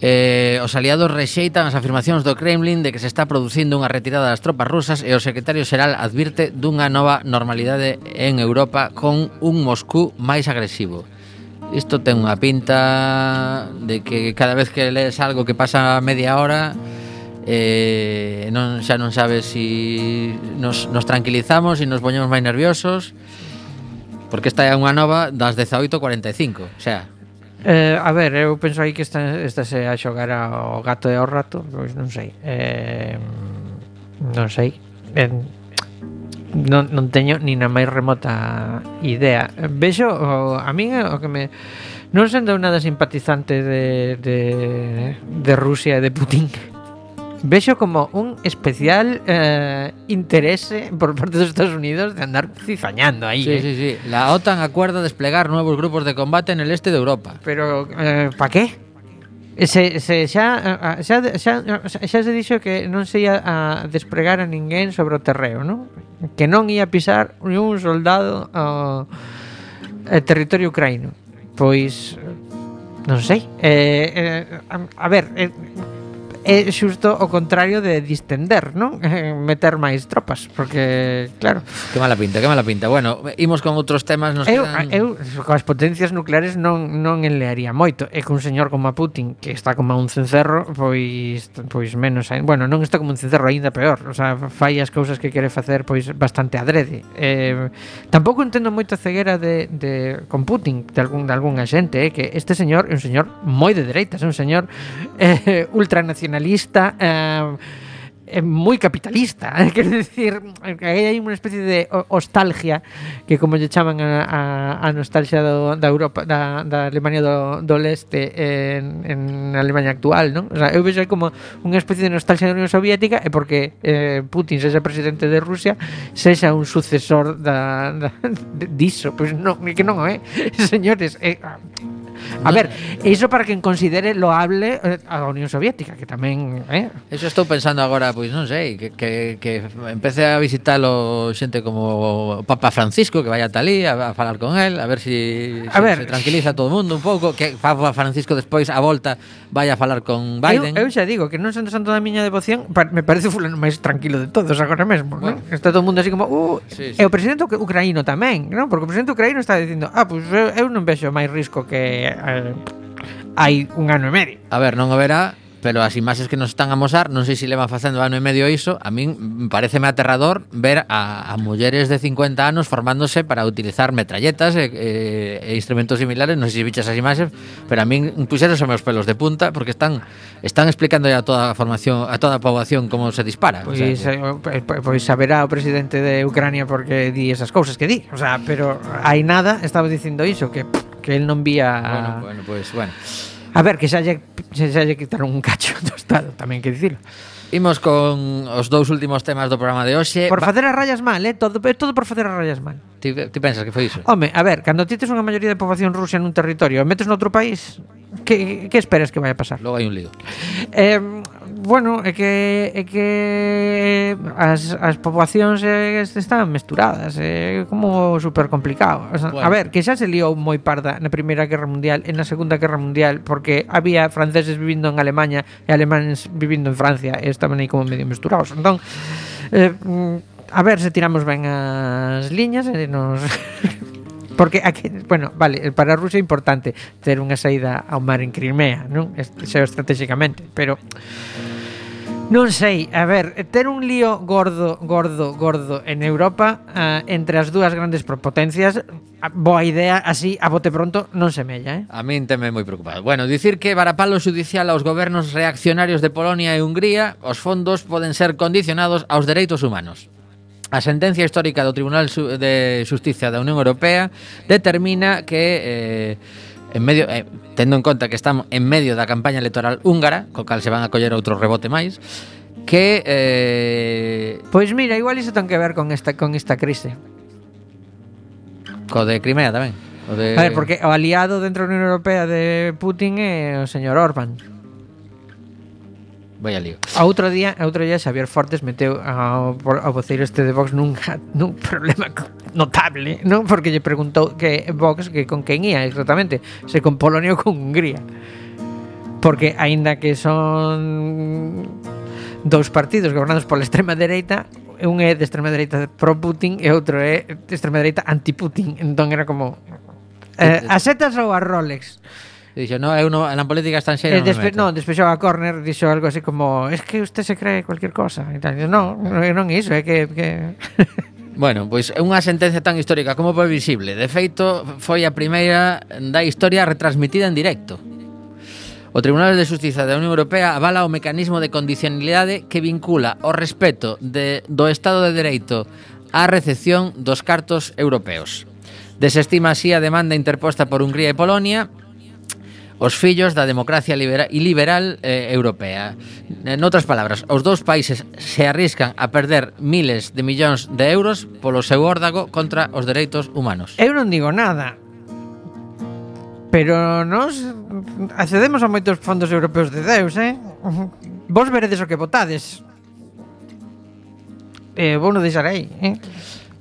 Eh, os aliados rexeitan as afirmacións do Kremlin de que se está producindo unha retirada das tropas rusas e o secretario xeral advirte dunha nova normalidade en Europa con un Moscú máis agresivo. Isto ten unha pinta de que cada vez que lees algo que pasa media hora eh, non, xa non sabes si nos, nos tranquilizamos e nos poñemos máis nerviosos porque esta é unha nova das 18.45 o sea Eh, a ver, eu penso aí que esta, esta se a xogar ao gato e ao rato, pois non sei. Eh, non sei. Eh, non, non teño ni na máis remota idea Vexo, o, a min é o que me Non sendo nada simpatizante de, de, de Rusia e de Putin Vexo como un especial eh, interese por parte dos Estados Unidos de andar cizañando aí sí, eh. sí, sí. La OTAN acuerda desplegar nuevos grupos de combate en el este de Europa Pero, eh, pa qué? Eh, se, se xa, eh, eh, xa, xa, xa se dixo que non se ia a despregar a ninguén sobre o terreo, non? Que non ia pisar ni un soldado ao, ao territorio ucraino. Pois, non sei. Eh, eh, a, a ver, eh, é xusto o contrario de distender, non? Eh, meter máis tropas, porque claro. Que mala pinta, que mala pinta. Bueno, imos con outros temas, nos eu, quedan... eu coas potencias nucleares non non enlearía moito, e cun señor como a Putin que está como un cencerro, pois pois menos, bueno, non está como un cencerro aínda peor, o sea, fai as cousas que quere facer pois bastante adrede. Eh, tampouco entendo moito a ceguera de, de con Putin de algún de algunha xente, eh, que este señor é un señor moi de dereitas, é un señor eh, ultranacional nacionalista eh, eh, moi capitalista. Quero dicir, que hai unha especie de nostalgia que como lle chaman a, a, a nostalgia do, da Europa, da, da Alemania do, do leste en, en Alemania actual, non? O sea, eu vexo como unha especie de nostalgia da Unión Soviética e porque eh, Putin sexa presidente de Rusia sexa un sucesor da, da diso, pois pues non, que non é, eh? señores, eh, A ver, iso para quen considere loable eh, a Unión Soviética, que tamén, eh? Eso estou pensando agora, pois non sei, que, que, que empece a visitalo xente como Papa Francisco, que vaya talí a, a falar con él, a ver si, a si ver. se tranquiliza todo o mundo un pouco, que Papa Francisco despois a volta vaya a falar con Biden. Eu, eu xa digo que non sendo santo da miña devoción, pa, me parece fulano máis tranquilo de todos agora mesmo, bueno. non? Está todo o mundo así como, uh, sí, sí. e o presidente ucraíno tamén, non? Porque o presidente ucraíno está dicindo, ah, pois pues, eu, eu non vexo máis risco que eh, hai un ano e medio. A ver, non haberá pero as imaxes que nos están a mosar, non sei se levan facendo ano e medio iso, a min pareceme aterrador ver a, a mulleres de 50 anos formándose para utilizar metralletas e, e, e instrumentos similares, non sei se bichas as imaxes, pero a min puxeron os meus pelos de punta porque están están explicando a toda a formación, a toda a poboación como se dispara. Pois, o sea, pois, que... Eh, pois saberá o presidente de Ucrania porque di esas cousas que di, o sea, pero hai nada, estaba dicindo iso que pff, que el non vía... Bueno, bueno, pues, bueno. A ver, que xa lle, xa lle quitaron un cacho do Estado, tamén que dicilo. Imos con os dous últimos temas do programa de hoxe. Por facer as rayas mal, eh? Todo, é todo por facer as rayas mal. Ti, ti pensas que foi iso? Home, a ver, cando ti tes unha maioría de poboación rusa nun territorio e metes noutro país, que, que esperas que vai a pasar? Logo hai un lío. Eh, bueno, é que é que as, as poboacións eh, están mesturadas, é como super complicado. O sea, bueno. A ver, que xa se liou moi parda na Primeira Guerra Mundial e na Segunda Guerra Mundial porque había franceses vivindo en Alemanha e alemáns vivindo en Francia e estaban aí como medio mesturados. Entón, eh, mm, a ver se tiramos ben as liñas e nos Porque aquí, bueno, vale, para Rusia é importante ter unha saída ao mar en Crimea, non? Xeo estratégicamente, pero Non sei, a ver, ter un lío gordo, gordo, gordo en Europa uh, entre as dúas grandes potencias, boa idea, así, a bote pronto, non semella, eh? A min teme moi preocupado. Bueno, dicir que varapalo judicial aos gobernos reaccionarios de Polonia e Hungría, os fondos poden ser condicionados aos dereitos humanos. A sentencia histórica do Tribunal de Justicia da Unión Europea determina que... Eh, en medio eh, tendo en conta que estamos en medio da campaña electoral húngara, co cal se van a coller outro rebote máis, que eh... Pois mira, igual iso ten que ver con esta con esta crise. Co de Crimea tamén. O de... A ver, porque o aliado dentro da Unión Europea de Putin é o señor Orbán. Vaya lío. A outro día, a outro día Xavier Fortes meteu ao, ao voceiro este de Vox nun, nun problema notable, non? Porque lle preguntou que Vox que con quen ía exactamente, se con Polonia ou con Hungría. Porque aínda que son dous partidos gobernados pola extrema dereita, un é de extrema dereita pro Putin e outro é de extrema dereita anti Putin. Entón era como eh, as setas ou a Rolex. Dixo, no, eu no, na política estranxeira eh, non despe, me meto. No, despexou a Corner, dixo algo así como es que usted se cree cualquier cosa. E tal. No, non é iso, é que... que... Bueno, pois é unha sentencia tan histórica como previsible. De feito, foi a primeira da historia retransmitida en directo. O Tribunal de Justiza da Unión Europea avala o mecanismo de condicionalidade que vincula o respeto de, do Estado de Dereito á recepción dos cartos europeos. Desestima así a demanda interposta por Hungría e Polonia os fillos da democracia libera e liberal eh, europea. Eh, outras palabras, os dous países se arriscan a perder miles de millóns de euros polo seu órdago contra os dereitos humanos. Eu non digo nada, Pero nós accedemos a moitos fondos europeos de Deus, eh? Vos veredes o que votades. Eh, vou non deixar aí, eh?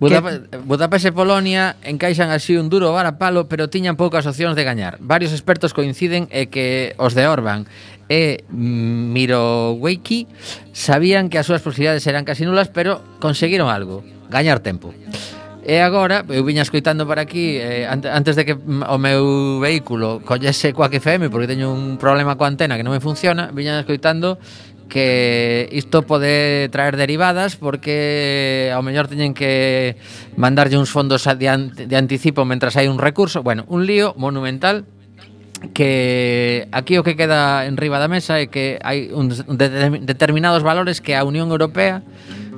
Budape Budapest e Polonia encaixan así un duro varapalo, pero tiñan poucas opcións de gañar. Varios expertos coinciden e que os de Orban e Miroweiki sabían que as súas posibilidades eran casi nulas, pero conseguiron algo, gañar tempo. E agora, eu viña escoitando para aquí eh, antes de que mm, o meu vehículo collese coa FM porque teño un problema coa antena que non me funciona, viña escoitando que isto pode traer derivadas porque ao mellor teñen que mandarlle uns fondos de, an de anticipo mentras hai un recurso, bueno, un lío monumental que aquí o que queda en riba da mesa é que hai uns de determinados valores que a Unión Europea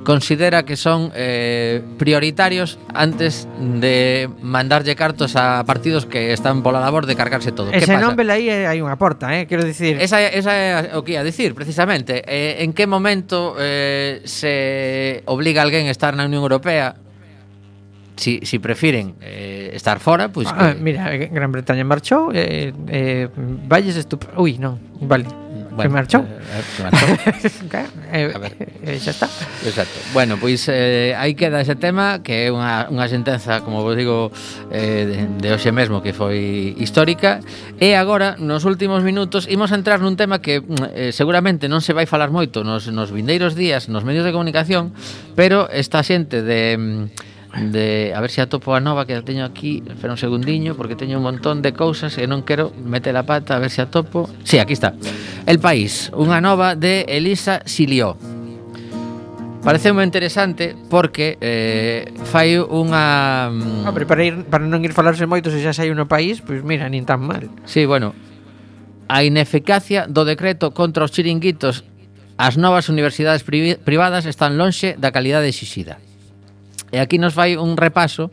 considera que son eh, prioritarios antes de mandarlle cartos a partidos que están pola labor de cargarse todo. Ese que pasa? nome aí hai unha porta, eh? quero dicir. Esa, esa é o que ia dicir, precisamente. Eh, en que momento eh, se obliga alguén a estar na Unión Europea si, si prefiren eh, estar fora, pois pues ah, que... mira, Gran Bretaña marchou, eh, eh, Valles estup... Ui, non, vale bueno, que marchou. Eh, eh, que marchou. eh, a ver. Eh, eh xa está. Exacto. Bueno, pois eh, aí queda ese tema que é unha, unha sentenza, como vos digo, eh, de, de hoxe mesmo que foi histórica e agora nos últimos minutos imos entrar nun tema que mm, eh, seguramente non se vai falar moito nos, nos vindeiros días nos medios de comunicación, pero esta xente de mm, de a ver se atopo a nova que a teño aquí, espera un segundiño porque teño un montón de cousas e non quero meter a pata a ver se atopo. Si, sí, aquí está. El País, unha nova de Elisa Silió. Parece moi interesante porque eh, fai unha... Mm, Hombre, para, ir, para non ir falarse moito se xa sai no país, pois mira, nin tan mal. Sí, bueno, a ineficacia do decreto contra os chiringuitos As novas universidades privadas están lonxe da calidade exixida. E aquí nos vai un repaso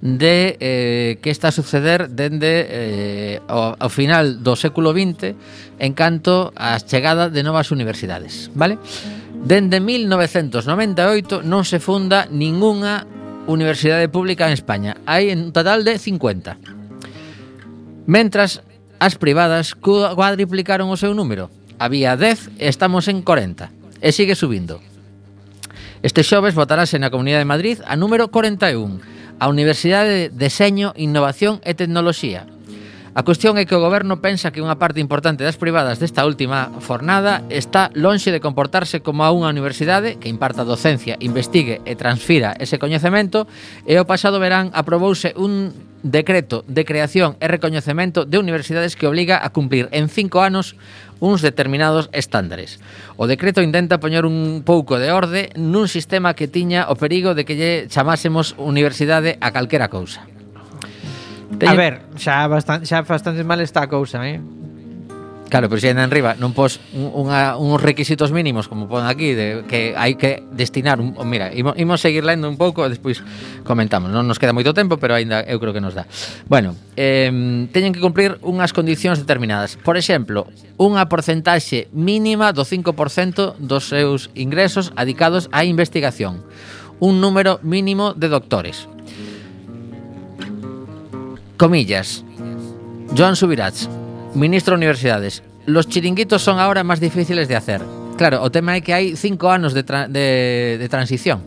de eh, que está a suceder dende eh, ao, ao final do século XX en canto á chegada de novas universidades, vale? Dende 1998 non se funda ningunha universidade pública en España. Hai un total de 50. Mentras as privadas cuadriplicaron o seu número. Había 10 e estamos en 40. E sigue subindo. Este xoves votarase na Comunidade de Madrid a número 41, a Universidade de Deseño, Innovación e Tecnoloxía. A cuestión é que o goberno pensa que unha parte importante das privadas desta última fornada está lonxe de comportarse como a unha universidade que imparta docencia, investigue e transfira ese coñecemento e o pasado verán aprobouse un decreto de creación e recoñecemento de universidades que obliga a cumplir en cinco anos uns determinados estándares. O decreto intenta poñer un pouco de orde nun sistema que tiña o perigo de que lle chamásemos universidade a calquera cousa. A ver, xa, bastante, xa bastante mal está a cousa, eh? Claro, pero se en arriba non pos unha, uns requisitos mínimos como pon aquí de que hai que destinar un, mira, imos, imos seguir lendo un pouco e despois comentamos. Non nos queda moito tempo, pero aínda eu creo que nos dá. Bueno, eh, teñen que cumplir unhas condicións determinadas. Por exemplo, unha porcentaxe mínima do 5% dos seus ingresos adicados á investigación. Un número mínimo de doctores. Comillas. Joan Subirats, Ministro de Universidades, los chiringuitos son ahora más difíciles de hacer. Claro, o tema é que hai cinco anos de, tra de, de transición.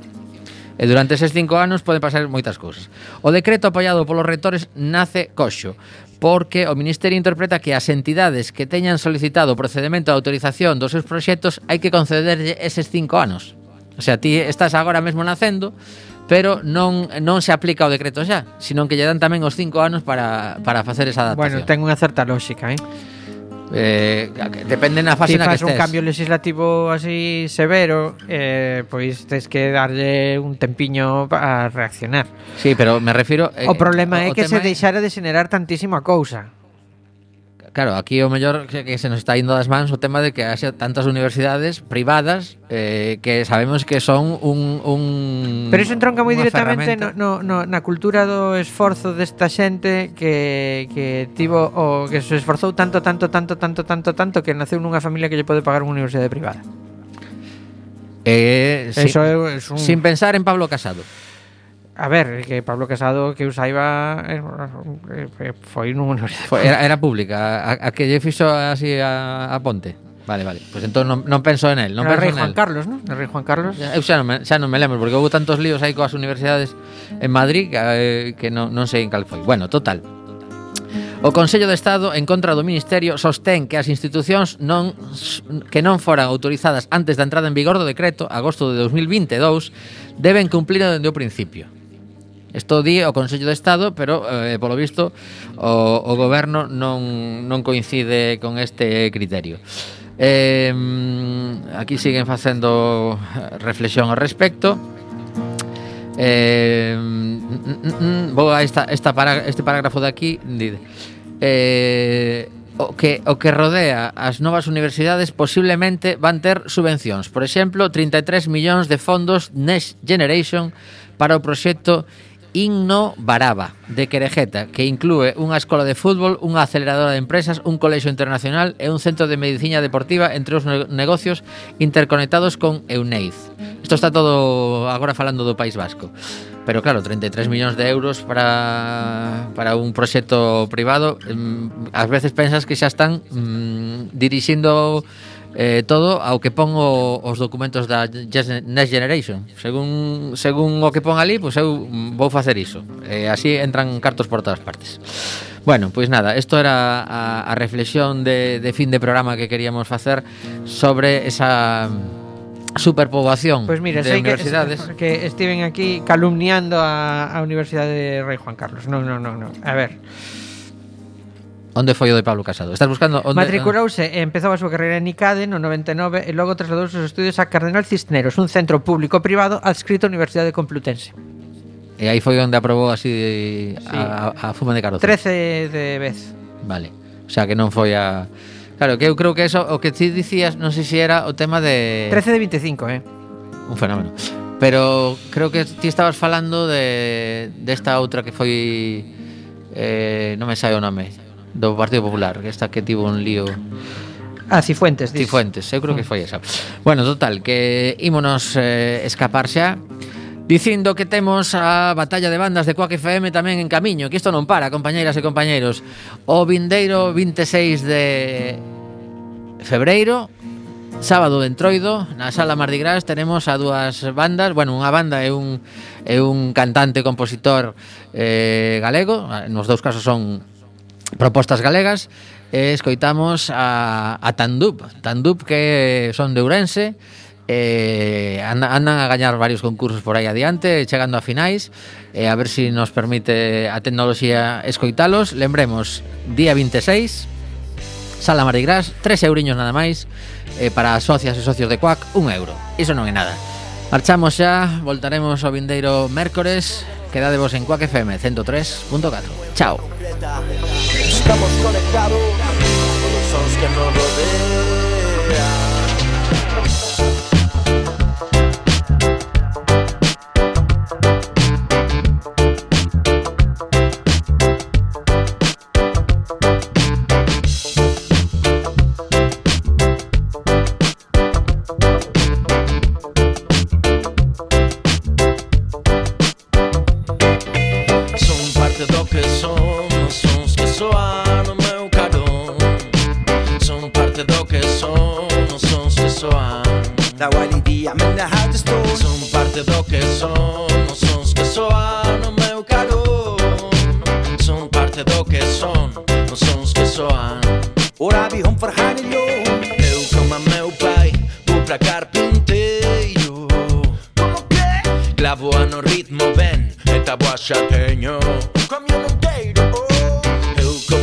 E durante eses cinco anos poden pasar moitas cousas. O decreto apoiado polos rectores nace coxo, porque o Ministerio interpreta que as entidades que teñan solicitado o procedimento de autorización dos seus proxectos hai que concederlle eses cinco anos. O sea, ti estás agora mesmo nacendo, pero non non se aplica o decreto xa, senón que lle dan tamén os cinco anos para, para facer esa adaptación. Bueno, ten unha certa lógica, eh? Eh, depende na fase si na que estés. un cambio legislativo así severo, eh, pois tens que darlle un tempiño a reaccionar. Sí, pero me refiro eh, O problema é o que se deixara de xenerar tantísima cousa. Claro, aquí o mellor que se nos está indo das mans o tema de que haxa tantas universidades privadas eh, que sabemos que son un... un Pero iso entronca moi directamente no, no, no, na cultura do esforzo desta xente que, que tivo o que se esforzou tanto, tanto, tanto, tanto, tanto, tanto que naceu nunha familia que lle pode pagar unha universidade privada. Eh, Eso sin, é, es un... sin pensar en Pablo Casado. A ver, que Pablo Casado que eu saiba eh, eh, eh, foi nun foi, era, era pública, a, a que lle fixo así a, a Ponte. Vale, vale. Pois pues entón non, non penso en el, non era penso rei en Juan él. Carlos, non? El rei Juan Carlos. Eu xa non me, xa non me lembro porque houve tantos líos aí coas universidades en Madrid que, eh, que non, non sei en cal foi. Bueno, total. O Consello de Estado en contra do Ministerio sostén que as institucións non que non foran autorizadas antes da entrada en vigor do decreto agosto de 2022 deben cumplir dende o principio. Isto di o Consello de Estado, pero eh, polo visto o, o goberno non, non coincide con este criterio. Eh, aquí siguen facendo reflexión ao respecto. Eh, mm, mm, vou a esta, esta para, este parágrafo de aquí dide. Eh, o que o que rodea as novas universidades posiblemente van ter subvencións. Por exemplo, 33 millóns de fondos Next Generation para o proxecto Inno Baraba, de Querejeta, que inclúe unha escola de fútbol, unha aceleradora de empresas, un colexo internacional e un centro de medicina deportiva entre os negocios interconectados con Euneiz. Isto está todo agora falando do País Vasco. Pero claro, 33 millóns de euros para, para un proxecto privado, mm, ás veces pensas que xa están mm, dirixindo eh, todo ao que pon o, os documentos da Next Generation. Según según o que pon ali, pois eu vou facer iso. Eh, así entran cartos por todas partes. Bueno, pois nada, isto era a, a reflexión de, de fin de programa que queríamos facer sobre esa superpoboación Pois pues mira, de sei universidades. Que, que estiven aquí calumniando a, a Universidade de Rei Juan Carlos. Non, non, non, non. A ver. Onde foi o de Pablo Casado? Estás buscando onde... Matriculouse e empezou a súa carreira en Icade no 99 e logo trasladouse os estudios a Cardenal Cisneros, un centro público privado adscrito á Universidade Complutense. E aí foi onde aprobou así sí. a, a fuma de carozo. 13 de vez. Vale. O sea que non foi a Claro, que eu creo que eso o que ti dicías, non sei se era o tema de 13 de 25, eh. Un fenómeno. Pero creo que ti estabas falando de desta outra que foi eh, non me sai o nome do Partido Popular, que esta que tivo un lío Ah, Cifuentes, dis. Cifuentes, eu creo que mm. foi esa. Bueno, total, que ímonos eh, escapar xa dicindo que temos a batalla de bandas de Quack FM tamén en camiño, que isto non para, compañeiras e compañeiros. O vindeiro 26 de febreiro Sábado de Entroido, na sala Mardi Gras, tenemos a dúas bandas, bueno, unha banda e un, é un cantante compositor eh, galego, nos dous casos son propostas galegas e escoitamos a, a Tandup Tandup que son de Ourense eh, andan a gañar varios concursos por aí adiante, chegando a finais, eh, a ver se si nos permite a tecnoloxía escoitalos. Lembremos, día 26, Sala Marigrás, 3 euriños nada máis, eh, para socias e socios de CUAC, 1 euro. Iso non é nada. Marchamos xa, voltaremos ao vindeiro mércores, quedadevos en Cuac FM 103.4. Chao. la guaridia, manda out the store. Son parte de lo que son.